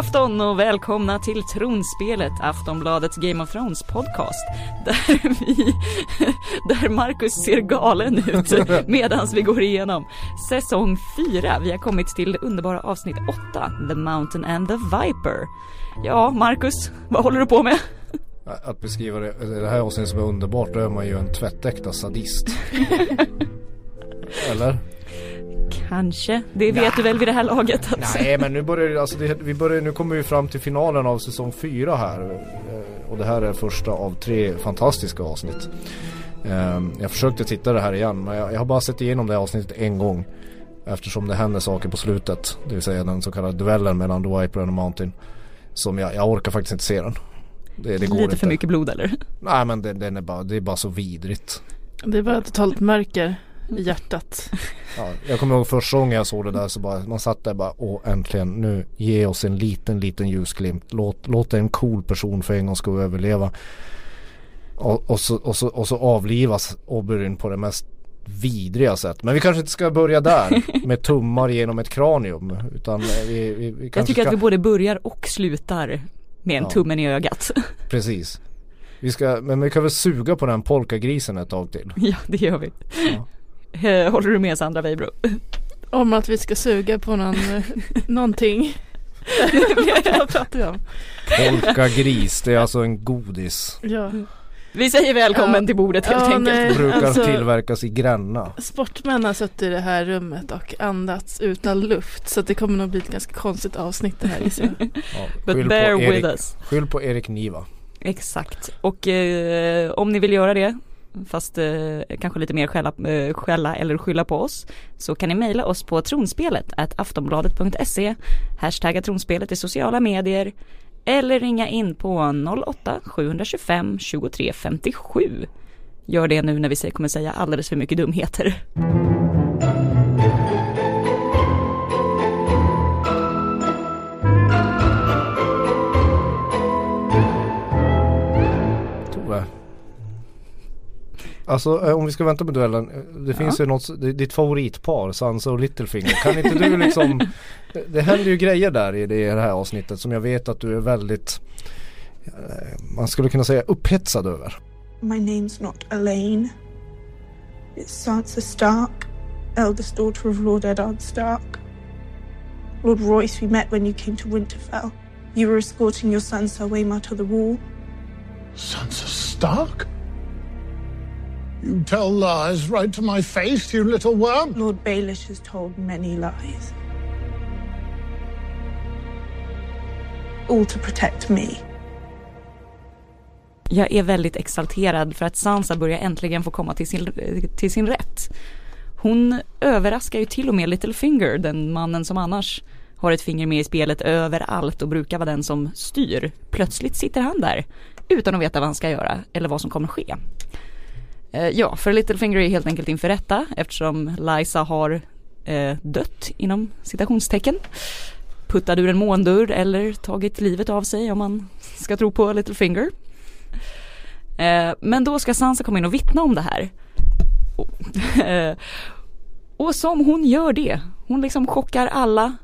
afton och välkomna till Tronspelet, Aftonbladets Game of Thrones podcast. Där vi, där Marcus ser galen ut medan vi går igenom säsong 4. Vi har kommit till underbara avsnitt 8, The Mountain and the Viper. Ja, Marcus, vad håller du på med? Att beskriva det, det här avsnittet som är underbart, då är man ju en tvättäkta sadist. Eller? Kanske, det vet du väl vid det här laget att... Nej men nu börjar alltså det, vi börjar, nu kommer vi fram till finalen av säsong 4 här. Eh, och det här är första av tre fantastiska avsnitt. Ehm, jag försökte titta det här igen men jag, jag har bara sett igenom det här avsnittet en gång. Eftersom det händer saker på slutet. Det vill säga den så kallade duellen mellan The Viper och The Mountain. Som jag, jag orkar faktiskt inte se den. Det, det Lite för mycket blod eller? Nej men den, den är bara, det är bara så vidrigt. Det är bara totalt mörker i hjärtat. Ja, jag kommer ihåg första gången jag såg det där så bara man satt där bara åh äntligen nu ge oss en liten liten ljusglimt. Låt, låt en cool person för en gång ska överleva. Och, och, så, och, så, och så avlivas Oberyn på det mest vidriga sätt. Men vi kanske inte ska börja där med tummar genom ett kranium. Utan vi, vi, vi Jag tycker ska... att vi både börjar och slutar med en ja. tummen i ögat. Precis. Vi ska, men vi kan väl suga på den polkagrisen ett tag till. Ja det gör vi. Ja. Eh, håller du med Sandra Weibro? Om att vi ska suga på någon, eh, någonting. Vad pratar vi om? Polkagris, det är alltså en godis. Ja. Vi säger välkommen ja. till bordet helt ja, enkelt. Nej, Brukar alltså, tillverkas i Gränna. Sportmän har suttit i det här rummet och andats utan luft. Så det kommer nog bli ett ganska konstigt avsnitt det här gissar jag. Ja, But bear Erik, with us. Skyll på Erik Niva. Exakt. Och eh, om ni vill göra det fast eh, kanske lite mer skälla, eh, skälla eller skylla på oss så kan ni mejla oss på tronspelet aftonbladet.se hashtagga tronspelet i sociala medier eller ringa in på 08 725 2357 Gör det nu när vi kommer säga alldeles för mycket dumheter. Alltså eh, om vi ska vänta med duellen. Eh, det finns ja. ju något, ditt favoritpar Sansa och Littlefinger. Kan inte du liksom Det händer ju grejer där i det här avsnittet som jag vet att du är väldigt eh, Man skulle kunna säga upphetsad över. My name's not Elaine. It's Sansa Stark, eldest daughter of Lord Eddard Stark. Lord Royce, we met when you came to Winterfell. You were escorting your son Sir Waymar to the wall. Sansa Stark? You tell lies right to my face, you little worm. Lord Baelish has told many lies. All to protect me. Jag är väldigt exalterad för att Sansa börjar äntligen få komma till sin, till sin rätt. Hon överraskar ju till och med Littlefinger, den mannen som annars har ett finger med i spelet överallt och brukar vara den som styr. Plötsligt sitter han där utan att veta vad han ska göra eller vad som kommer ske. Eh, ja, för Littlefinger är helt enkelt inför rätta eftersom Liza har eh, dött inom citationstecken. Puttad ur en måndörr eller tagit livet av sig om man ska tro på Littlefinger. Eh, men då ska Sansa komma in och vittna om det här. Eh, och som hon gör det, hon liksom chockar alla.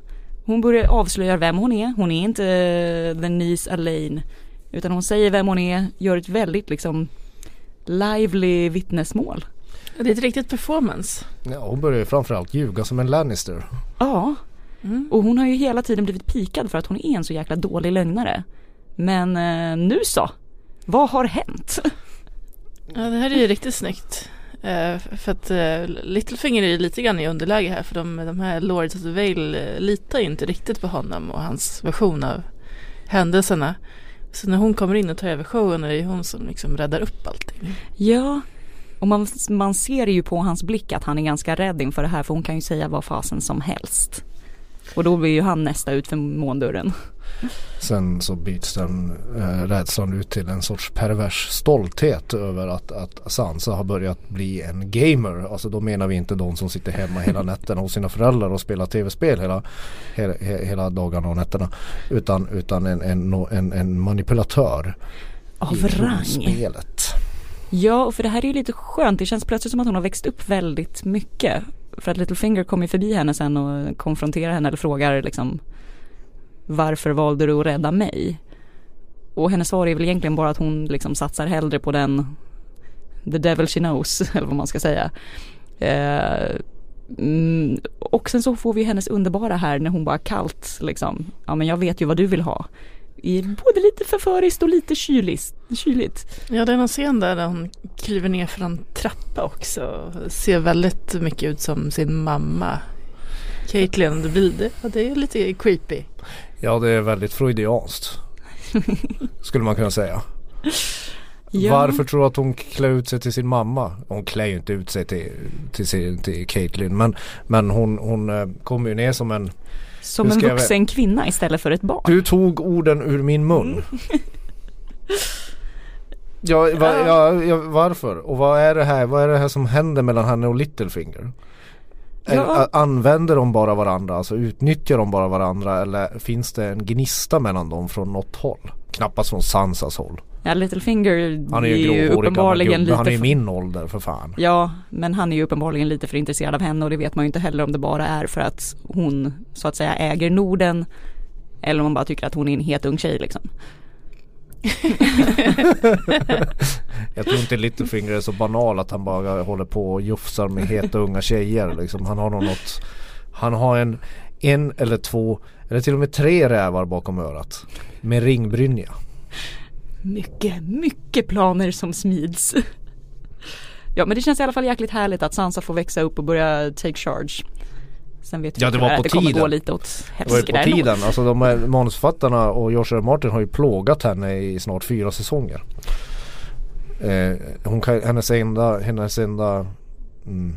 Hon börjar avslöja vem hon är. Hon är inte eh, the niece Elaine. Utan hon säger vem hon är, gör ett väldigt liksom lively vittnesmål. Det är ett riktigt performance. Ja, hon börjar ju framförallt ljuga som en Lannister. Ja, mm. och hon har ju hela tiden blivit pikad för att hon är en så jäkla dålig lögnare. Men eh, nu så, vad har hänt? Ja, det här är ju riktigt snyggt. Uh, för att uh, Littlefinger är lite grann i underläge här för de, de här Lords of the Vale uh, litar ju inte riktigt på honom och hans version av händelserna. Så när hon kommer in och tar över showen är det hon som liksom räddar upp allting. Ja, och man, man ser ju på hans blick att han är ganska rädd inför det här för hon kan ju säga vad fasen som helst. Och då blir ju han nästa ut för måndörren. Sen så byts den eh, rädslan ut till en sorts pervers stolthet över att, att Sansa har börjat bli en gamer. Alltså då menar vi inte de som sitter hemma hela nätterna hos sina föräldrar och spelar tv-spel hela, hela, hela dagarna och nätterna. Utan, utan en, en, en, en manipulatör. Av rang. Ja, för det här är ju lite skönt. Det känns plötsligt som att hon har växt upp väldigt mycket. För att Littlefinger kommer förbi henne sen och konfronterar henne eller frågar liksom varför valde du att rädda mig? Och hennes svar är väl egentligen bara att hon liksom satsar hellre på den the devil she knows, eller vad man ska säga. Eh, mm, och sen så får vi hennes underbara här när hon bara kallt liksom, ja men jag vet ju vad du vill ha. I både lite förföriskt och lite kyligt kyligt. Ja det är någon scen där, hon kliver ner för en trappa också. Ser väldigt mycket ut som sin mamma. Caitlyn, det blir det. Ja, det är lite creepy. Ja det är väldigt freudianskt. skulle man kunna säga. Ja. Varför tror du att hon klär ut sig till sin mamma? Hon klär ju inte ut sig till, till, sin, till Caitlyn men, men hon, hon eh, kommer ju ner som en Som en vuxen kvinna istället för ett barn. Du tog orden ur min mun. Ja, va, ja, ja, varför? Och vad är det här? Vad är det här som händer mellan henne och Littlefinger? Ja. Använder de bara varandra? Alltså utnyttjar de bara varandra? Eller finns det en gnista mellan dem från något håll? Knappast från Sansas håll. Ja, Littlefinger Han är ju är ju uppenbarligen lite Han är ju min ålder för fan. Ja, men han är ju uppenbarligen lite för intresserad av henne och det vet man ju inte heller om det bara är för att hon så att säga äger Norden eller om man bara tycker att hon är en het ung tjej liksom. Jag tror inte Littlefinger är så banal att han bara håller på och jufsar med heta unga tjejer liksom. Han har nog något Han har en En eller två Eller till och med tre rävar bakom örat Med ringbrynja Mycket, mycket planer som smids. Ja men det känns i alla fall jäkligt härligt att Sansa får växa upp och börja take charge. Sen vet Ja, det var på det kommer tiden. gå lite åt Det var ju på tiden Alltså de här manusförfattarna och George R. Martin har ju plågat henne i snart fyra säsonger eh, hon kan, hennes enda, hennes enda mm,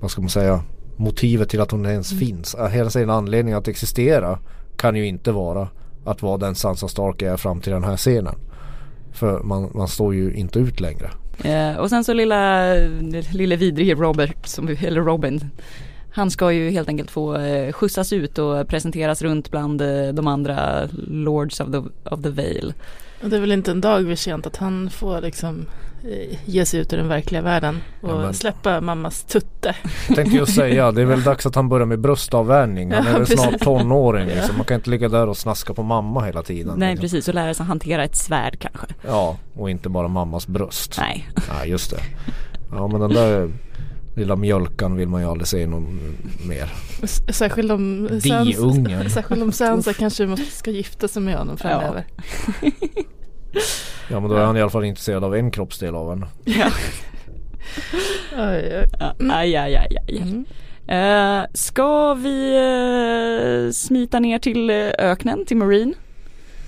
Vad ska man säga Motivet till att hon ens Mm. finns, äh, hennes enda anledning att existera Kan ju inte vara att vara den Sansa Stark är fram till den här scenen För man, man står ju inte ut längre Eh, och sen så lilla, lille vidrige Robert, som, eller Robin. Han ska ju helt enkelt få eh, skjutsas ut och presenteras runt bland eh, de andra Lords of the, of the Vale. Det är väl inte en dag för sent att han får liksom eh, ge sig ut i den verkliga världen och Ja, men- släppa mammas tutte. Jag tänkte just säga, det är väl dags att han börjar med bröstavvärjning. Han är Ja, väl snart tonåring liksom. Man kan inte ligga där och snaska på mamma hela tiden. Nej liksom. precis, och lära sig hantera ett svärd kanske. Ja, och inte bara mammas bröst. Nej. Nej, just det. Ja, men den där lilla mjölkan vill man ju aldrig se någon mer. Särskilt om Sansa, Diungen. särskilt om Sansa kanske måste, ska gifta sig med honom framöver. Ja, men då är han i alla fall intresserad av en kroppsdel av henne. Ja. Ja, Aj, aj, aj, aj. Mm. Eh, ska vi eh, smita ner till eh, öknen, till Marine?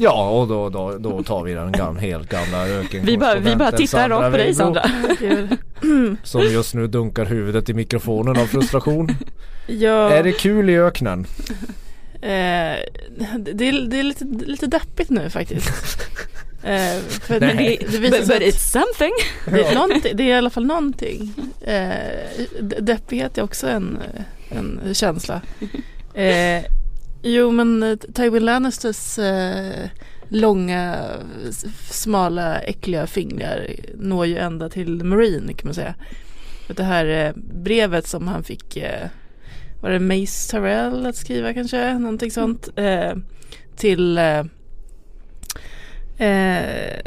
Ja, och då, då, då tar vi den gam, helt gamla öken. Vi bara, vi bara tittar rakt på dig Sandra. Som just nu dunkar huvudet i mikrofonen av frustration. Ja, Är det kul i öknen? eh, det, är, det är lite, lite deppigt nu faktiskt. Eh, för Nej. det, det visar But, sig but att it's something. det, är någonting, det är i alla fall någonting. Eh, de- deppighet är också en, en känsla. Eh, jo men eh, Tywin Lannisters eh, långa, smala, äckliga fingrar når ju ända till Marine kan man säga. Det här eh, brevet som han fick, eh, var det Mace Tyrell att skriva kanske? Någonting sånt. Eh, till eh, eh,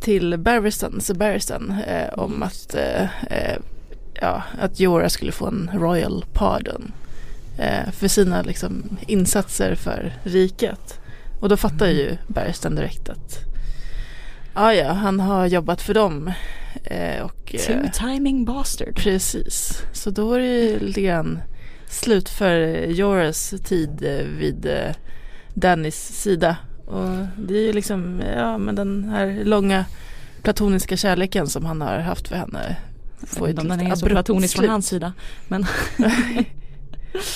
till Barristan, så Barristan eh, om att, eh, eh, ja, att Jora skulle få en royal pardon för sina liksom, insatser för riket. Och då fattar ju Barristan direkt att ja, ja, han har jobbat för dem. Eh, och, eh, Two timing bastard. Precis, så då är det ju lite grann slut för Joras tid eh, vid eh, Dannys sida. Och det är ju liksom, ja men den här långa platoniska kärleken som han har haft för henne. Får ett den är så platonisk från hans sida.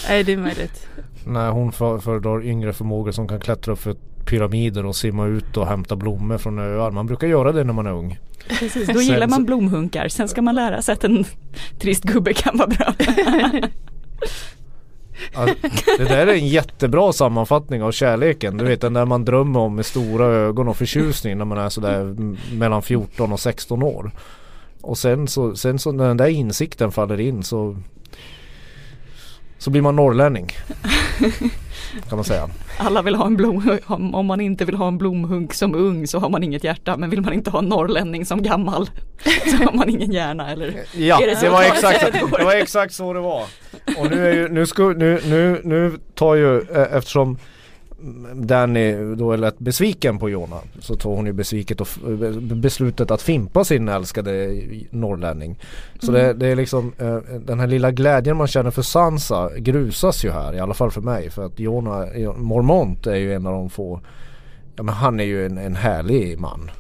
Nej det är möjligt. Nej hon för- föredrar yngre förmågor som kan klättra upp för pyramider och simma ut och hämta blommor från öar. Man brukar göra det när man är ung. Precis, då gillar Sen man blomhunkar. Sen ska man lära sig att en trist gubbe kan vara bra. Det där är en jättebra sammanfattning av kärleken. Du vet den där man drömmer om med stora ögon och förtjusning när man är sådär mellan 14 och 16 år. Och sen så, sen så när den där insikten faller in så så blir man norrlänning. kan man säga. Alla vill ha en blom, om man inte vill ha en blomhunk som ung så har man inget hjärta men vill man inte ha en norrlänning som gammal så har man ingen hjärna eller? Ja, det det, var exakt, det var exakt så det var. Och nu är ju, nu, sku, nu, nu, nu tar ju, eh, eftersom Danny då är lätt besviken på Jona så tar hon ju besviket och beslutet att fimpa sin älskade norrlänning. Så det, det är liksom eh, den här lilla glädjen man känner för Sansa grusas ju här i alla fall för mig för att Jona, Mormont är ju en av de få Ja men han är ju en, en härlig man.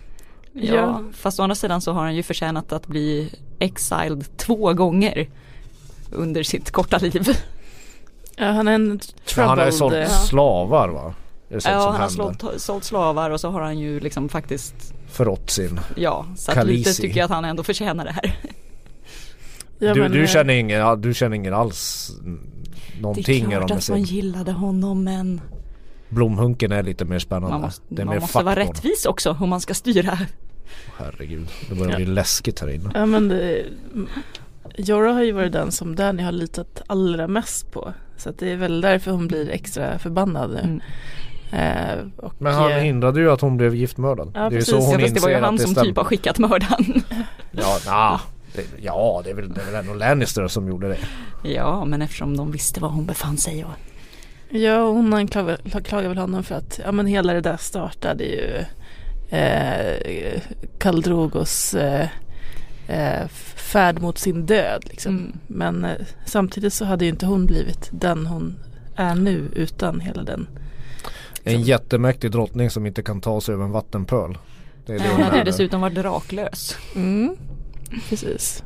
Ja, Ja. fast å andra sidan så har han ju förtjänat att bli exiled två gånger under sitt korta liv. Ja, han är en troubled. han har ju sålt eh, slavar va? Är det sånt Ja, han har sålt, sålt slavar och så har han ju liksom faktiskt, Förrått sin ja, så att lite tycker jag att han ändå förtjänar det här. ja, du, men, du, eh, känner ingen, du känner ingen alls mm, Det är någonting klart att man gillade honom men Blomhunken är lite mer spännande. man måste, det är man mer måste vara rättvis också om man ska styra. Herregud, det börjar Ja. bli läskigt här inne. Ja men det, Jorah har ju varit den som Danny har litat allra mest på. Så att det är väl därför hon blir extra förbannad nu. Mm. Eh, och, Men han eh, hindrade ju att hon blev giftmördad. Ja, det är precis. så hon Ja, det var ju han som typ har skickat mördaren. Ja, nah, det, ja det, är väl, det är väl ändå Lannister som gjorde det. Ja, men eftersom de visste var hon befann sig och Ja, hon anklagar, klagar väl honom för att ja, men hela det där startade ju eh, Kaldrogos eh, eh, färd mot sin död. Liksom. Mm. Men eh, samtidigt så hade ju inte hon blivit den hon är nu utan hela den. En jättemäktig drottning som inte kan ta sig över en vattenpöl. Det är det hon hade dessutom varit draklös. Mm. Precis.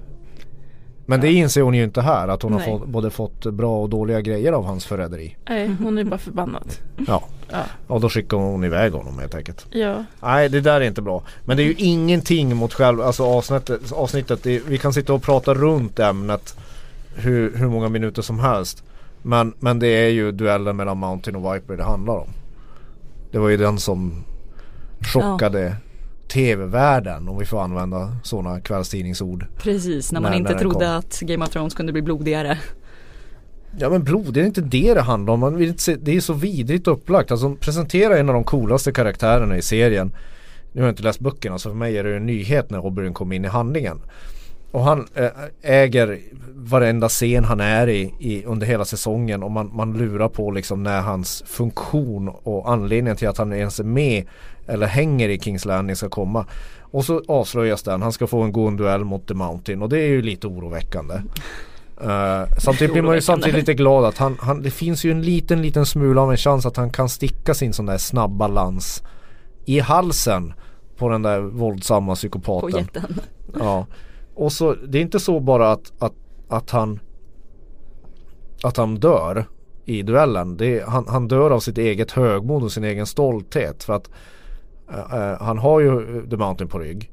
Men det inser hon ju inte här att hon har Nej. fått, både fått bra och dåliga grejer av hans förräderi. Nej, hon är bara förbannad. Ja, Ja. och då skickar hon iväg honom helt enkelt. ja. Nej det där är inte bra. Men det är ju ingenting mot själva alltså avsnittet. avsnittet det, vi kan sitta och prata runt ämnet hur, hur många minuter som helst. Men, men det är ju duellen mellan Mountain och Viper det handlar om. Det var ju den som chockade tv-världen om vi får använda sådana kvällstidningsord. Precis, när man När- inte när trodde kom. att Game of Thrones kunde bli blodigare. Ja men blod, det är inte det det handlar om. Man vill inte se, det är så vidrigt upplagt. Alltså presentera en av de coolaste karaktärerna i serien. Nu har jag inte läst böckerna så för mig är det en nyhet när Oberyn kom in i handlingen. Och han äh, äger varenda scen han är i, i under hela säsongen och man, man lurar på liksom när hans funktion och anledningen till att han ens är med eller hänger i Kings Landing ska komma. Och så avslöjas den, han ska få en god duell mot The Mountain och det är ju lite oroväckande. Uh, samtidigt blir man ju samtidigt lite glad att han, han, det finns ju en liten liten smula av en chans att han kan sticka sin sån där snabba lans i halsen på den där våldsamma På psykopaten. jätten. Ja. Och så det är inte så bara att, att, att han att han dör i duellen. Är, han, han dör av sitt eget högmod och sin egen stolthet. För att eh, eh, han har ju The Mountain på rygg.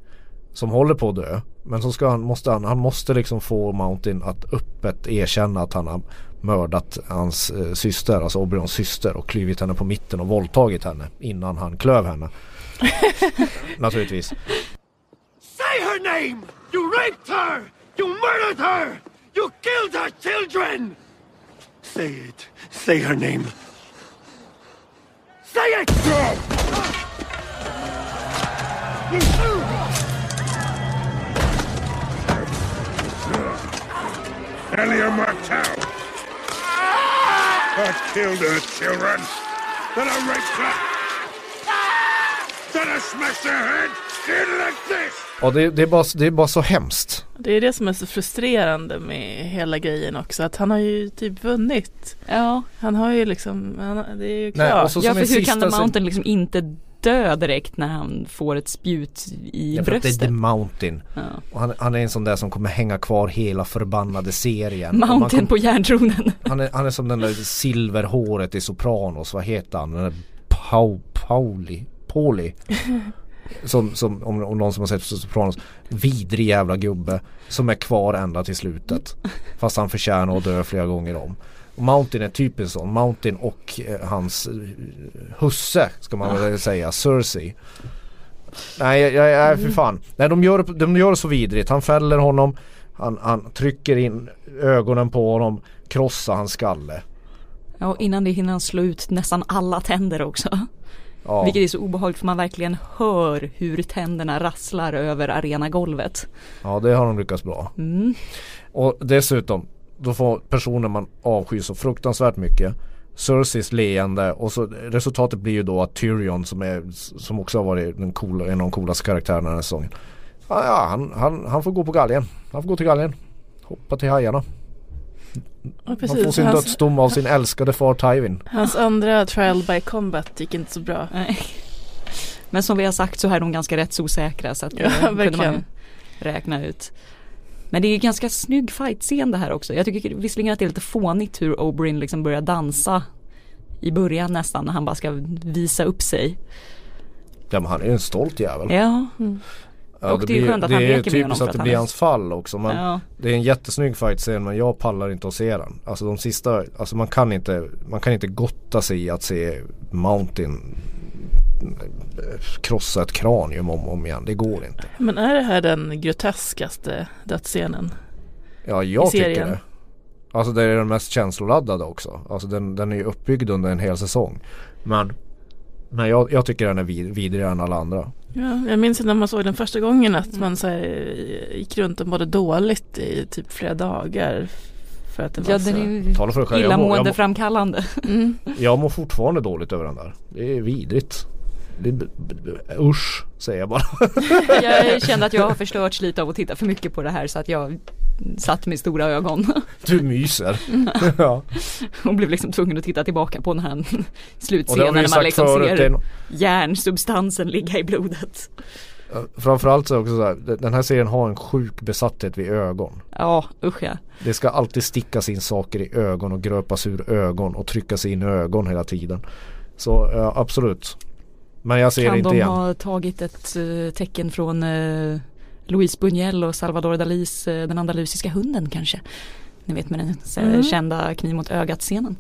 Som håller på att dö. Men så ska han, måste han, han måste liksom få Mountain att öppet erkänna att han har mördat hans eh, syster, alltså Oberons syster och klivit henne på mitten och våldtagit henne innan han klöv henne. Naturligtvis. Say her name! You raped her! You murdered her! You killed her children! Say it. Say her name. Say it! Elia Martell. That killed her children. Then I raped her. Then I smashed her head. Ja det, det, är bara, det är bara så hemskt. Det är det som är så frustrerande med hela grejen också. Att han har ju typ vunnit. Ja, Han har ju liksom, han, det är ju Nej, klart. och så ja som för en hur sista kan The sen- Mountain liksom inte dö direkt när han får ett spjut i Ja, att det är bröstet? The Mountain. Ja. Och han, han är en sån där som kommer hänga kvar hela förbannade serien. Mountain kom- på järntronen. han, är, han är som den där silverhåret i Sopranos, vad heter han? Den där Pau, Pauli, Pauli. Som, som om, om någon som har sett Sopranos, vidrig jävla gubbe som är kvar ända till slutet. Fast han förtjänar att dö flera gånger om. Och Mountain är typiskt sån. Mountain och eh, hans eh, husse ska man väl säga, Cersei. Nej, jag, jag, jag, för fan. Nej, de gör, de gör det så vidrigt. Han fäller honom. Han, han trycker in ögonen på honom, krossar hans skalle. Ja, och innan det hinner han slå ut nästan alla tänder också. Ja. Vilket är så obehagligt för man verkligen hör hur tänderna rasslar över arenagolvet. ja, det har de lyckats bra. Mm. Och dessutom, då får personer man avskyr så fruktansvärt mycket Cerseis leende och så resultatet blir ju då att Tyrion som, är, som också har varit den coola, en av de coolaste karaktärerna den här säsongen. Ja, han, han, han får gå på galgen. Han får gå till galgen. Hoppa till hajarna. Ja, Han får precis. sin Hans, dödsdom av sin älskade far Tywin. hans andra trial by combat gick inte så bra. Nej. Men som vi har sagt så är de ganska rättsosäkra så att Ja, det kunde man räkna ut. Men det är ju ganska snygg fight-scen det här också. Jag tycker visserligen att det är lite fånigt hur Oberyn liksom börjar dansa i början nästan när han bara ska visa upp sig. Ja men han är ju en stolt jävel. Ja, Ja, Och det är ju skönt att det han leker med honom typiskt för att att det blir hans fall också. Men ja. Det är en jättesnygg fight-scen men jag pallar inte att se den. Alltså de sista, alltså man kan inte, man kan inte gotta sig i att se Mountain krossa ett kranium om och om igen. Det går inte. Men är det här den groteskaste dödsscenen? Ja jag tycker det. Alltså det är den mest känsloladdade också. Alltså den, den är ju uppbyggd under en hel säsong. Men men jag, jag tycker den är vid, vidrigare än alla andra. Ja, jag minns när man såg den första gången Mm. att man så här, gick runt och mådde dåligt i typ flera dagar. För att det var ja så... den är ju för illamåendeframkallande. Mm. jag mår fortfarande dåligt över den där. Det är vidrigt. Det usch säger jag bara. Jag kände att jag har förstörts lite av att titta för mycket på det här så att jag satt med stora ögon Du myser. ja. och blev liksom tvungen att titta tillbaka på den här det slutscenen när man liksom förut. Det ser no- järnsubstansen ligga i blodet. Framförallt så det också så här, den här serien har en sjuk besatthet vid ögon. Ja usch ja. Det ska alltid stickas in saker i ögon och gröpas ur ögon och tryckas in i ögon hela tiden. Så ja, absolut. Men jag ser det Kan inte de igen. ha tagit ett eh, tecken från uh, Louise Buñuel och Salvador Dalis uh, Den andalusiska hunden kanske? Ni vet med den eh, Mm. kända kniv mot ögat scenen.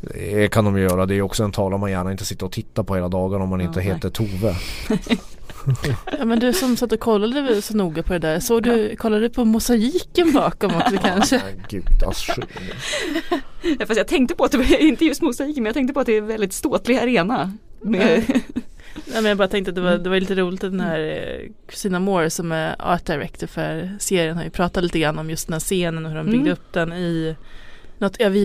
Det kan de göra. Det är också en tavla man gärna inte sitter och tittar på hela dagen om man Ja, inte nej. heter Tove. Ja men du som satt och kollade så noga på det där. Såg du, kollade du på mosaiken bakom också kanske? Gudars Ja, fast jag tänkte på att det var inte just musiken men jag tänkte på att det är en väldigt ståtlig arena. Med, Nej, men jag bara tänkte att det var, det var lite roligt att den här eh, Christina Moore som är art director för serien har ju pratat lite grann om just den här scenen och hur de byggde Mm. upp den i något, ja, vi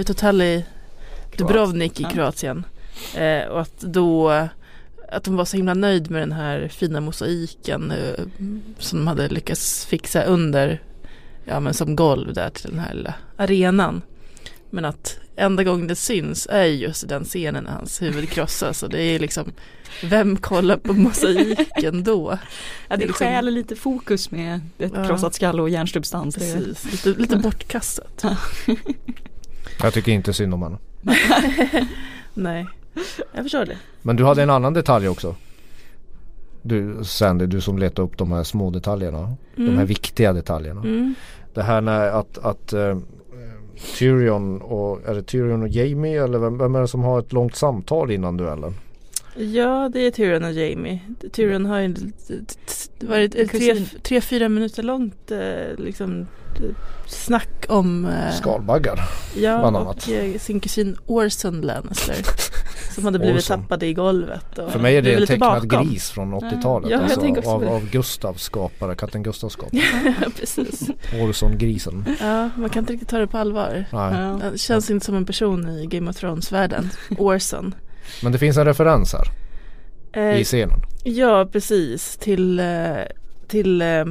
ett hotell i Dubrovnik i. Kroatien. Eh, och att då att de var så himla nöjd med den här fina mosaiken eh, som de hade lyckats fixa under ja men som golv där till den här lilla arenan. Men att enda gången det syns är just den scenen när hans huvud krossas och det är liksom vem kollar på mosaiken då? ja, det liksom- stjäl lite fokus med ett Ja. krossat skalle och järnsubstans. Det- Precis, lite, lite bortkastat. Jag tycker inte synd om henne. Nej, jag förstår det. Men du hade en annan detalj också. Du Sandy, du som letar upp de här små detaljerna. De här viktiga detaljerna. Mm. Det här när att, att eh, Tyrion och, är det Tyrion och Jamie eller vem, vem är det som har ett långt samtal innan duellen? Ja, det är Tyrion och Jamie. Tyrion har ju varit ett tre, tre, fyra minuter långt eh, liksom eh, snack om eh, Skalbaggar. ja, bland och annat. eh, sin kusin Orson Lannister som hade blivit Orson. tappade i golvet. Och För mig är det en tecknad bakom. gris från 80-talet. Ja, alltså, av, det. av Gustav skapare, katten Gustav skapare. Ja, precis. Orson-grisen. Ja, man kan inte riktigt ta det på allvar. Nej. Ja. Han känns inte som en person i Game of Thrones-världen. Orson. Men det finns en referens här Eh, i scenen. Ja, precis. Till, eh, till eh,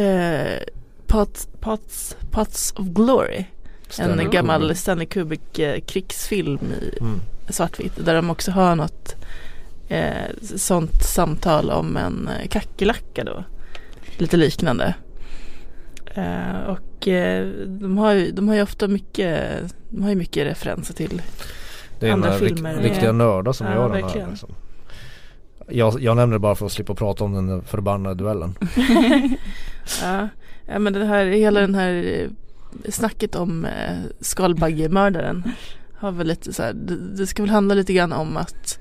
eh, Pots, Pots, Pots of Glory. Stanley en gammal. Stanley Kubrick eh, krigsfilm i Mm. svartvitt. Där de också har något eh, sånt samtal om en kackerlacka då. Lite liknande. Eh, och de, har ju, de har ju ofta mycket, de har ju mycket referenser till Det är Andra några rik, filmer. riktiga nördar som Ja, gör den här. Liksom. Jag, jag nämner det bara för att slippa prata om den förbannade duellen. ja, ja men det här, hela den här eh, snacket om eh, skalbaggemördaren har väl lite så här, det, det ska väl handla lite grann om att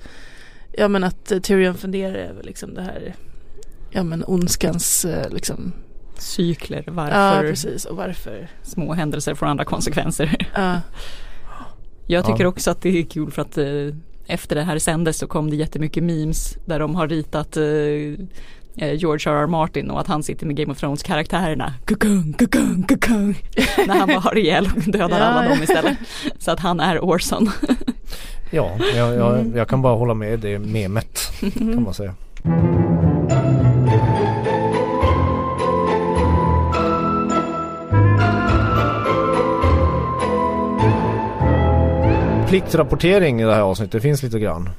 ja men att eh, Tyrion funderar över liksom det här ja men ondskans eh, liksom Cykler, ja varför precis och varför små händelser får andra konsekvenser. ja Jag tycker Ja. också att det är kul för att eh, efter det här sändes så kom det jättemycket memes där de har ritat eh, eh, George R.R. Martin och att han sitter med Game of Thrones karaktärerna kukung, kukung, kukung när han bara har ihjäl och dödar Ja, alla dem istället. Så att han är Orson. Ja, jag, jag, Mm. jag kan bara hålla med det memet kan man säga. Pliktrapportering i det här avsnittet, det finns lite grann.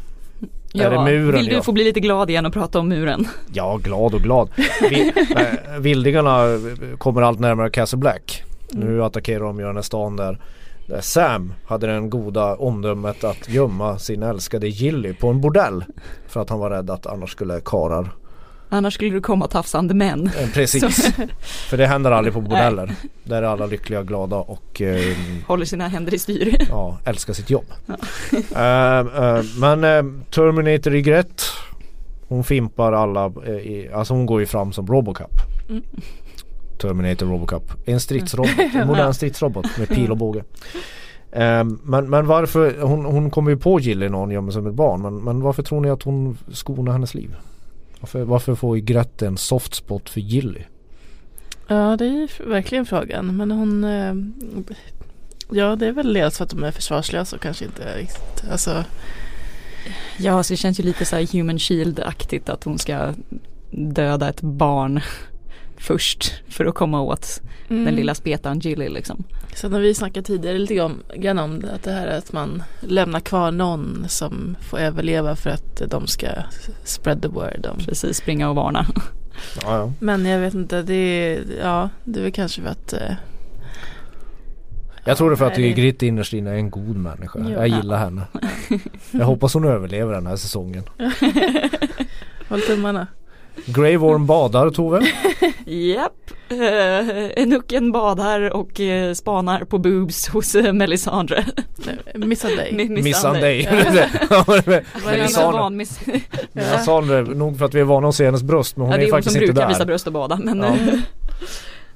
Är det muren vill du jag- få bli lite glad igen och prata om muren? Ja, glad och glad. Vi, äh, vildingarna kommer allt närmare Castle Black. Nu attackerar de här stan där, där Sam hade den goda omdömet att gömma sin älskade Gilly på en bordell. För att han var rädd att annars skulle karar Annars skulle du komma tafsande män. Eh, Precis. För det händer aldrig på bordeller. Där är alla lyckliga, glada och eh, Håller sina händer i styr. ja, älskar sitt jobb. Eh, eh, men eh, Terminator i Gret Hon fimpar alla, eh, i, alltså hon går ju fram som Robocop. Mm. Terminator Robocop. En stridsrobot, en modern stridsrobot med pil och båge. Eh, men, men varför, hon, hon kommer ju på hon gömmer sig med ett barn. Men, men varför tror ni att hon skonar hennes liv? Varför, varför får Grette en soft spot för Gilly? Ja, det är ju verkligen frågan. Men hon... eh, Ja, det är väl dels för att de är försvarslösa och kanske inte riktigt... Alltså, Ja, så det känns ju lite så här human shield-aktigt att hon ska döda ett barn först för att komma åt mm. den lilla spetan Gilly liksom. Så när vi snackade tidigare lite om, grann om det, att det här är att man lämnar kvar någon som får överleva för att de ska spread the word om. Precis, springa och varna. Ja, ja. Men jag vet inte, det är, ja, det är väl kanske för att eh, Jag tror det för att det- Grit innerst inne är en god människa. Jo. Jag gillar henne. Jag hoppas hon överlever den här säsongen. håll tummarna. Grey Worm badar Tove. Japp, uh, Enucken badar och eh, spanar på boobs hos uh, Melisandre. Nej, Missad dig. Mi- Missar dig. Ja. Vad är det Melisandre. andra? Van, miss- Melisandre, nog för att vi är vana att se hennes bröst men hon ja, det är är hon faktiskt som inte brukar där. visa bröst och bada men Ja.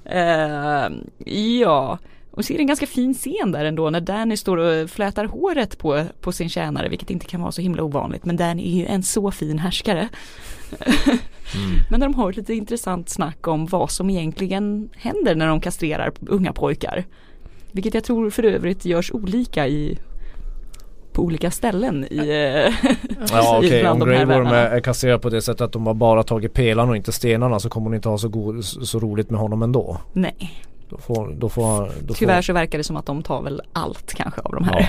eh, ja, och det en ganska fin scen där ändå när Danny står och flätar håret på, på sin tjänare vilket inte kan vara så himla ovanligt men Danny är ju en så fin härskare. Mm. Men de har ett lite intressant snack om vad som egentligen händer när de kastrerar unga pojkar. Vilket jag tror för övrigt görs olika i på olika ställen i, eh, Ja okej, bland om de här Grey Worm är, kastrerad på det sättet att de har bara tagit pelarna och inte stenarna så kommer hon inte ha så, god, så roligt med honom ändå. Nej, Då får, då får, då tyvärr får, så verkar det som att de tar väl allt kanske av de här.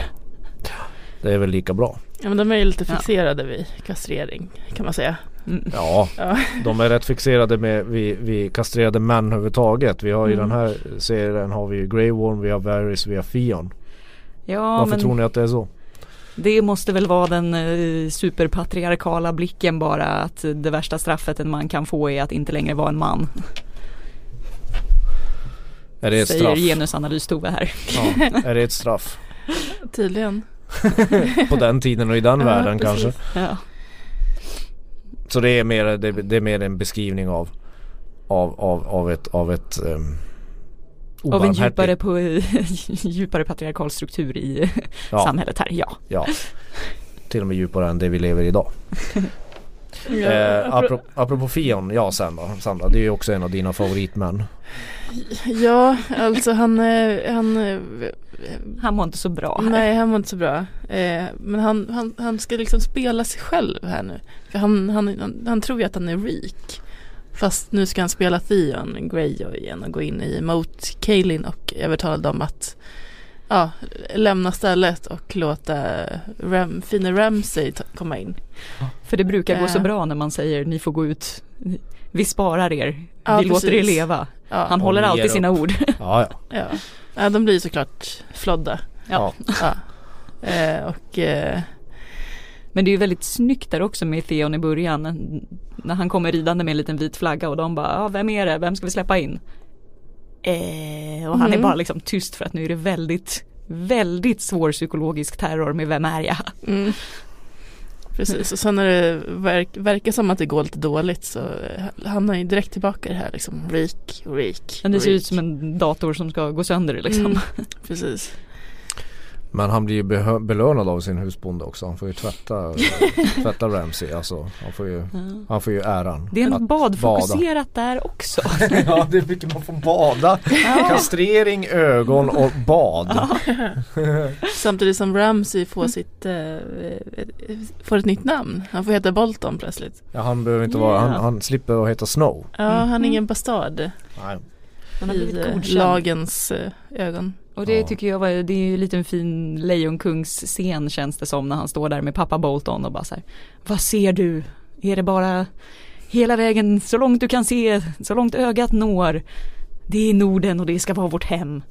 Ja. Det är väl lika bra. Ja, men de är ju lite Ja. fixerade vid kastrering kan man säga. Mm. Ja, Ja. de är rätt fixerade med vid, vid kastrerade män överhuvudtaget. Vi har i Mm. den här serien har vi ju Grey Worm, vi har Varys, vi har Fion. Ja, Varför men tror ni att det är så? det måste väl vara den eh, superpatriarkala blicken bara att det värsta straffet en man kan få är att inte längre vara en man. Är det ett Säger straff? genusanalys Tove här. Ja, är det ett straff? Tydligen. På den tiden och i den Ja, världen precis. kanske. Ja. Så det är mer, det, det är mer en beskrivning av av, av, av ett, av ett um, Av en djupare, på, djupare patriarkal struktur i ja, samhället här, ja. ja. Till och med djupare än det vi lever i idag. Eh, apro- apropå, apropå Fion, ja Sandra, Sandra, det är ju också en av dina favoritmän. ja, alltså han, eh, han eh, Han var inte så bra här. Nej, han var inte så bra. Eh, men han, han, han ska liksom spela sig själv här nu. För han, han, han, han tror ju att han är Reek. Fast nu ska han spela Theon Greyjoy igen och gå in i mot Kaelin och övertala dem att ja, lämna stället och låta Ram, fina Ramsey komma in. För det brukar gå så Eh. bra när man säger ni får gå ut. Vi sparar er. Ja, vi låter er precis. leva. Ja, Han håller alltid upp. sina ord. Ja, ja. ja. ja de blir såklart flodda. ja. Ja. Eh, och eh, Men det är ju väldigt snyggt där också med Theon i början. När han kommer ridande med en liten vit flagga och de bara, ja, vem är det? Vem ska vi släppa in? Eh, och han är Mhm. bara liksom tyst för att nu är det väldigt, väldigt svår psykologisk terror med vem är jag? mm, Precis, och sen när det verk, verkar som att det går lite dåligt så eh, hamnar han ju direkt tillbaka i det här liksom Reek, Reek, Men det ser ut som en dator som ska gå sönder liksom. Mm, precis. Men han blir ju belönad av sin husbonde också. Han får ju tvätta, tvätta Ramsey. Alltså, han, får ju, han får ju äran. Det är något badfokuserat bada. där också. ja, det är mycket man får bada. Kastrering, ögon och bad. Samtidigt som Ramsey får sitt, eh, får ett nytt namn. Han får heta Bolton plötsligt. Ja, han behöver inte vara, han, han slipper att heta Snow. Ja, han är ingen bastard Nej. Han har i blivit eh, godkänd. lagens eh, ögon. Och det Ja. tycker jag var, det är ju lite en fin lejonkungsscen känns det som när han står där med pappa Bolton och bara så här, Vad ser du? Är det bara hela vägen så långt du kan se, så långt ögat når? Det är Norden och det ska vara vårt hem.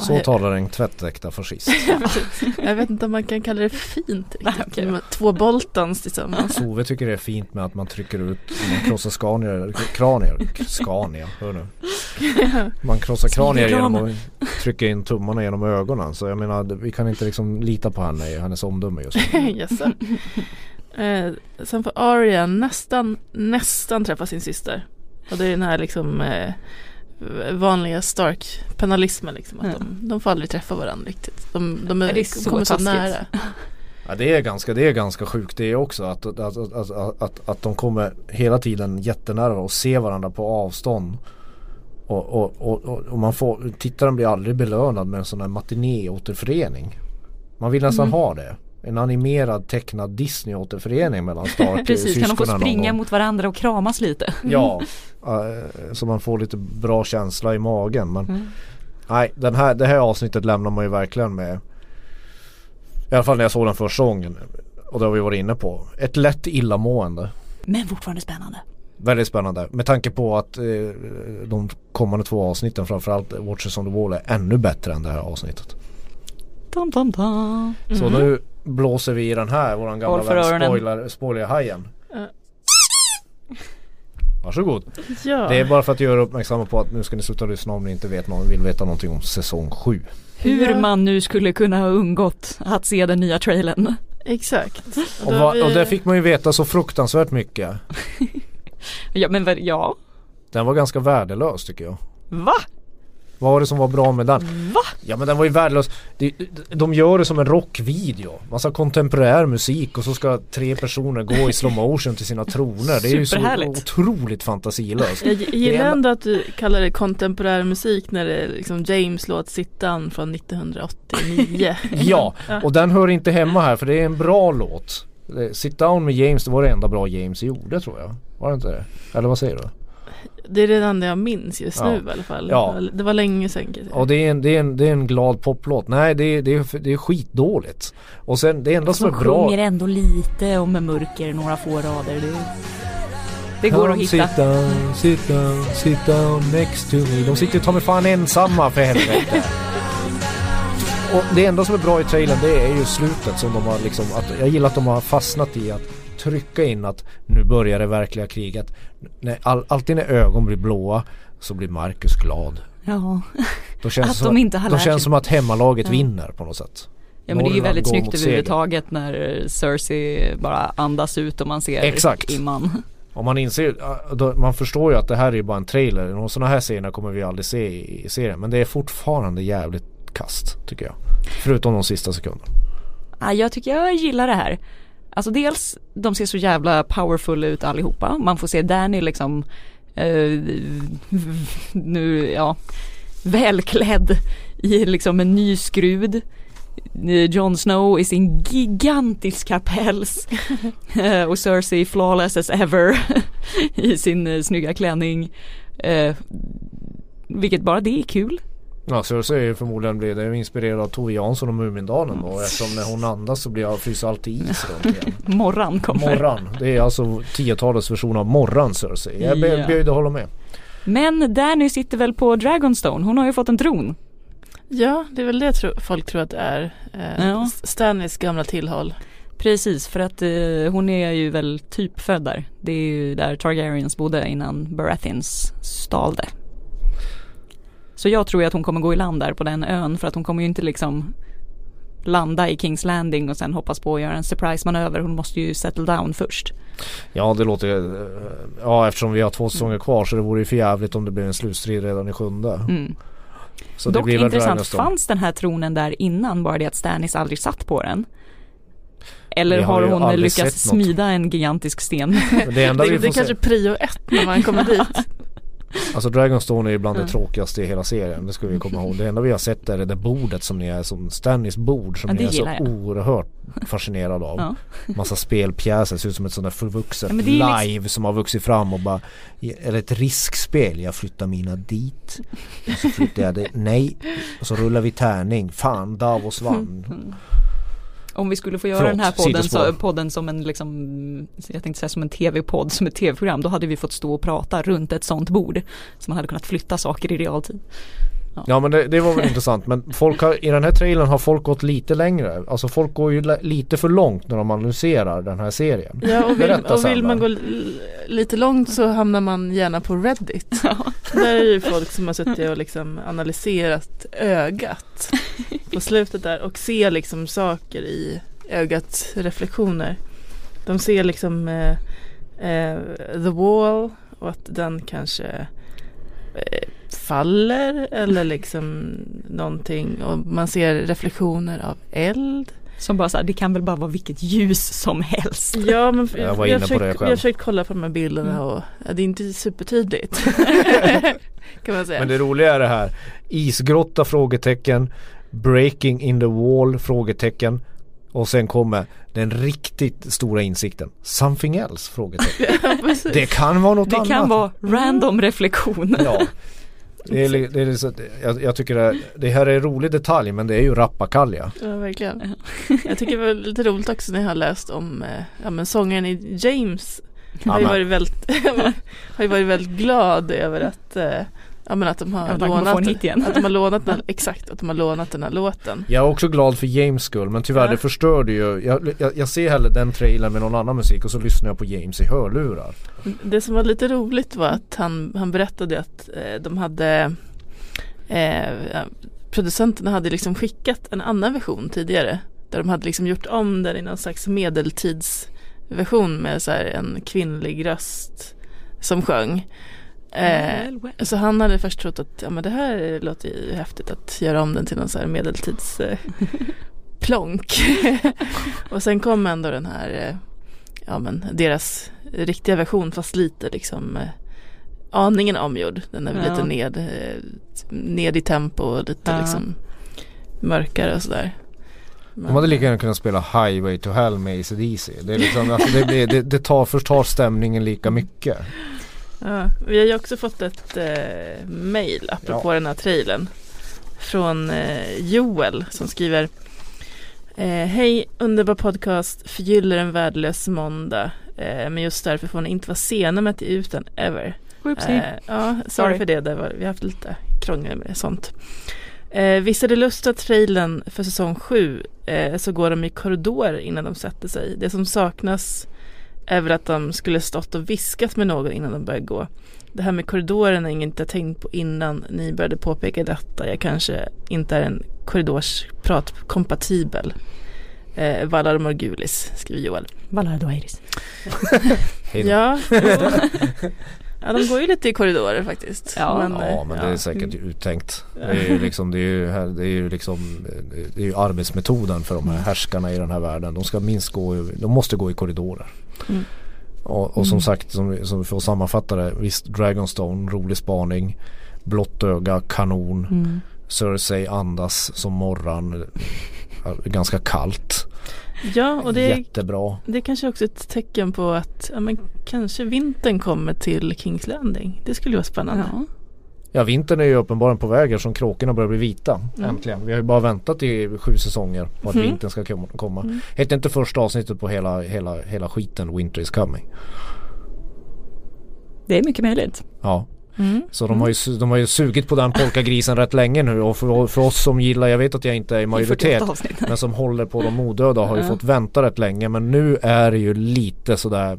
Så talar en tvättäkta fascist. Jag vet inte om man kan kalla det fint. Med Två Boltons tillsammans. Sove tycker det är fint med att man trycker ut, man krossar skanier, kranier, skania, hör nu. Man krossar kranier genom att trycka in tummarna genom ögonen. Så jag menar, vi kan inte liksom lita på henne i hennes omdöme just nu. Jaså. Eh, sen får Arya nästan, nästan träffa sin syster. Och det är den här liksom eh, vanliga Stark-penalismen liksom. Att Ja. de, de får aldrig träffa varandra riktigt. De, de är, det är så kommer så nära. Ja, det, är ganska, det är ganska sjukt det också att, att, att, att, att, de kommer hela tiden jättenära och ser varandra på avstånd. Och, och, och, och, man får, tittaren blir aldrig belönad med en sån här matiné-återförening. Man vill nästan ha det. En animerad tecknad Disney-återförening mellan Stark Precis, kan de få springa mot varandra och kramas lite? Ja, eh, så man får lite bra känsla i magen. Men Mm. nej, den här, det här avsnittet lämnar man ju verkligen med. I alla fall när jag såg den första gången. Och det har vi varit inne på. Ett lätt illamående. Men fortfarande spännande. Väldigt spännande. Med tanke på att eh, de kommande två avsnitten framförallt Watchers on the Wall är ännu bättre än det här avsnittet. Tam, tam, tam. Så nu blåser vi i den här, våran gamla vän spoiler, spoilerhajen. Ja. Varsågod. Ja. Det är bara för att göra uppmärksamma på att nu ska ni sluta lyssna om ni inte vet någon, vill veta någonting om säsong 7. Hur Ja. man nu skulle kunna ha undgått att se den nya trailern. Exakt. Och, då va, vi- och där fick man ju veta så fruktansvärt mycket. Ja men ja. Den var ganska värdelös tycker jag. Va? Vad var det som var bra med den? Va? Ja men den var ju värdelös. De, de gör det som en rockvideo. Massa kontemporär musik och så ska tre personer gå i slow motion till sina troner. Det är ju så otroligt fantasilöst. Jag gi- gillar ändå att du kallar det kontemporär musik när det är liksom James låt Sit Down från 1989. Ja, och den hör inte hemma här för det är en bra låt. Det- Sit down med James, det var det enda bra James gjorde tror jag. Var det inte det? Eller vad säger du? Det är det enda jag minns just Ja. nu i alla fall. Ja. Det var länge sedan. Och det är en, det är en, det är en glad poplåt. Nej det är, det är, det är skitdåligt. Och sen det enda som Som är bra sjunger ändå lite om mörker, några få rader. Det, det går att hitta. Sit down, sit down, sit down next to me. De sitter ju ta mig fan ensamma för helvete. Och det enda som är bra i trailern det är ju slutet som de har liksom, att, jag gillar att de har fastnat i att trycka in att nu börjar det verkliga kriget. När, all, alltid när ögon blir blåa så blir Marcus glad. Ja. Då känns Att det de som, inte har då känns sig. som att hemmalaget Ja. vinner på något sätt. ja men det är ju väldigt snyggt överhuvudtaget när Cersei bara andas ut och man ser Exakt. imman. Om man inser, då, man förstår ju att det här är ju bara en trailer. Och sådana här scener kommer vi aldrig se i, i serien. Men det är fortfarande jävligt kast tycker jag. Förutom de sista sekunderna. Ja, jag tycker jag gillar det här. Alltså dels, de ser så jävla powerful ut allihopa. Man får se Danny liksom eh, nu, ja, välklädd i liksom en ny skrud. Jon Snow i sin gigantiska päls eh, och Cersei flawless as ever i sin eh, snygga klänning. Eh, vilket bara det är kul. Ja, Cersei är förmodligen blir det inspirerad av Tove Jansson och Mumindalen då eftersom när hon andas så blir jag fryser alltid is runt igen. Morran kommer. Morran, det är alltså 10-talets version av Morran Cersei. Jag Ja. böjd att hålla med. Men Danny sitter väl på Dragonstone, hon har ju fått en tron. Ja, det är väl det tro- folk tror att det är. Eh, Ja. Stanleys gamla tillhåll. Precis, för att eh, hon är ju väl typ född där. Det är ju där Targaryens bodde innan Baratheons stal det. Så jag tror ju att hon kommer gå i land där på den ön för att hon kommer ju inte liksom landa i Kings Landing och sen hoppas på att göra en surprise-manöver. Hon måste ju settle down först. Ja det låter eh, Ja eftersom vi har två säsonger kvar så det vore ju för jävligt om det blev en slutstrid redan i sjunde. Mm. Så Dock det blir väl intressant, fanns den här tronen där innan bara det att Stannis aldrig satt på den? Eller har har hon lyckats smida en gigantisk sten? Det enda Det, vi det är kanske prio ett när man kommer dit. Alltså Dragonstone är ju bland det tråkigaste i hela serien. Det ska vi komma ihåg. Det enda vi har sett är det där bordet som ni är som Stannys bord som Ja, ni är så jag. oerhört fascinerad av. Ja. Massa spelpjäser, ser ut som ett sånt där förvuxet Ja, liksom- live som har vuxit fram och bara Eller ett riskspel, jag flyttar mina dit och så flyttar jag det, nej Och så rullar vi tärning, fan Davos vann Om vi skulle få göra Förlåt, den här podden, så, podden som en liksom, jag tänkte säga som en tv-podd, som ett tv-program, då hade vi fått stå och prata runt ett sånt bord. Så man hade kunnat flytta saker i realtid. Ja. Men det, det var väl intressant men folk har, i den här trailern har folk gått lite längre. Alltså folk går ju li- lite för långt när de analyserar den här serien. Ja, och vill, och vill man gå li- lite långt så hamnar man gärna på Reddit. Där är ju folk som har suttit och liksom analyserat ögat på slutet där och ser liksom saker i ögats reflektioner. De ser liksom eh, eh, the wall och att den kanske eh, faller eller liksom någonting och man ser reflektioner av eld. Som bara så här, det kan väl bara vara vilket ljus som helst. Ja men Jag var jag, inne på försökt, det jag själv. har försökt kolla på de här bilderna Mm. och ja, det är inte supertydligt. kan man säga. Men det roliga är det här Isgrotta? frågetecken Breaking in the wall? frågetecken Och sen kommer den riktigt stora insikten Something else? frågetecken ja. Det kan vara något Det annat kan vara random reflektioner. Ja det är, det är, li- så- jag, jag tycker det, det här är en rolig detalj men det är ju rappakalja. Ja verkligen. Jag tycker det var lite roligt också när jag har läst om eh, ja, men sångaren i James. Har ju, varit väldigt, har ju varit väldigt glad över att, eh, ja, men att de har att lånat hit igen. att de har lånat den, exakt att de har lånat den här låten. Jag är också glad för James skull men tyvärr Ja. det förstörde ju jag, jag, jag ser hellre den trailern med någon annan musik och så lyssnar jag på James i hörlurar Det som var lite roligt var att han, han berättade att eh, de hade eh, producenterna hade liksom skickat en annan version tidigare där de hade liksom gjort om den i någon slags medeltidsversion med så här en kvinnlig röst som sjöng. Eh, Well, well. så han hade först trott att ja, men det här låter ju häftigt att göra om den till någon så här medeltids eh, plonk. och sen kom ändå den här eh, ja men deras riktiga version fast lite liksom aningen omgjord. Den är väl Ja. lite ned, ned i tempo och lite Ja. liksom mörkare och sådär. De hade lika gärna kunnat spela Highway to Hell med AC/DC Det, är liksom, alltså det, blir, det, det tar, förtar stämningen lika mycket Ja, vi har ju också fått ett eh, mail apropå den här trailern. Från eh, Joel som skriver eh, Hej underbar podcast, förgyller en värdelös måndag. Eh, men just därför får ni inte vara sena med att ge ut den ever. Whoopsie. Eh, ja, sorry Sorry. för det. det var, vi har haft lite krångel med sånt. Eh, visst är det lust att trailern för säsong 7 eh, så går de i korridor innan de sätter sig. Det som saknas väl att de skulle stått och viskat med någon innan de började gå. Det här med korridoren är inget jag tänkt på innan ni började påpeka detta. Jag kanske inte är en korridorsprat kompatibel. Eh, Valar Morgulis, skriver Joel. Valardo Iris. Hej då. Ja, ja, de går ju lite i korridorer faktiskt. Ja. eh, Ja men det är säkert uttänkt. Det är ju liksom, det är ju, här- det är ju liksom Det är ju arbetsmetoden för de här härskarna i den här världen. De ska minst gå, de måste gå i korridorer. Mm. Och, och som sagt, som, vi- som vi får sammanfatta det. Visst, Dragonstone, rolig spaning. Blått öga, kanon. Mm. Cersei andas som morran. Ganska kallt. Ja, och det är, Jättebra. det är kanske också ett tecken på att ja, men kanske vintern kommer till Kings Landing. Det skulle vara spännande. Ja. Ja vintern är ju uppenbarligen på väg här som kråkorna börjar bli vita. Mm. Äntligen. Vi har ju bara väntat i sju säsonger på att Mhm. vintern ska kom- komma. Mm. Heter inte första avsnittet på hela, hela, hela skiten Winter is coming? Det är mycket möjligt. Ja. Mm. Så de har, ju, de har ju sugit på den polkagrisen rätt länge nu och för, för oss som gillar, jag vet att jag inte är i majoritet 48 avsnitt. men som håller på de odöda har ju fått vänta rätt länge men nu är det ju lite sådär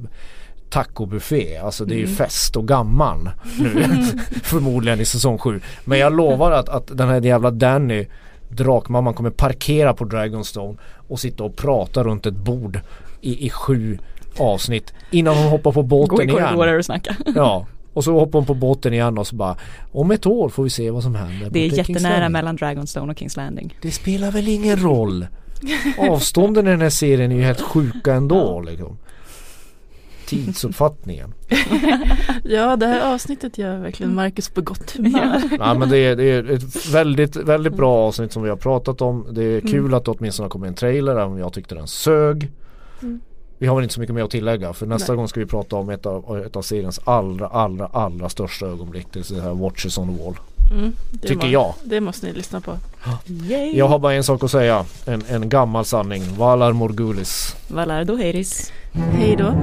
tacobuffé, alltså det är ju Mm. fest och gammal nu förmodligen i säsong 7. Men jag lovar att, att den här jävla Danny Drakmamman kommer parkera på Dragonstone och sitta och prata runt ett bord i, i sju avsnitt innan hon hoppar på Gå båten i igen. korridorer och snacka. Ja, och så hoppar hon på båten igen och så bara Om ett år får vi se vad som händer. Det är jättenära Landing." mellan Dragonstone och Kings Landing. Det spelar väl ingen roll. Avstånden i den här serien är ju helt sjuka ändå liksom. Tidsuppfattningen. Ja, det här avsnittet gör verkligen Marcus på gott humör. Ja men det är, det är ett väldigt, väldigt bra avsnitt som vi har pratat om. Det är kul Mm. att det åtminstone har kommit en trailer även om jag tyckte den sög. Mm. Vi har väl inte så mycket mer att tillägga för nästa Nej. gång ska vi prata om ett av, ett av seriens allra, allra, allra största ögonblick. Det är det här Watches on the Wall. Mm, Tycker må- jag. Det måste ni lyssna på. Yay! Jag har bara en sak att säga. En, en gammal sanning. Valar Morgulis. Valar Doheiris. Hej då.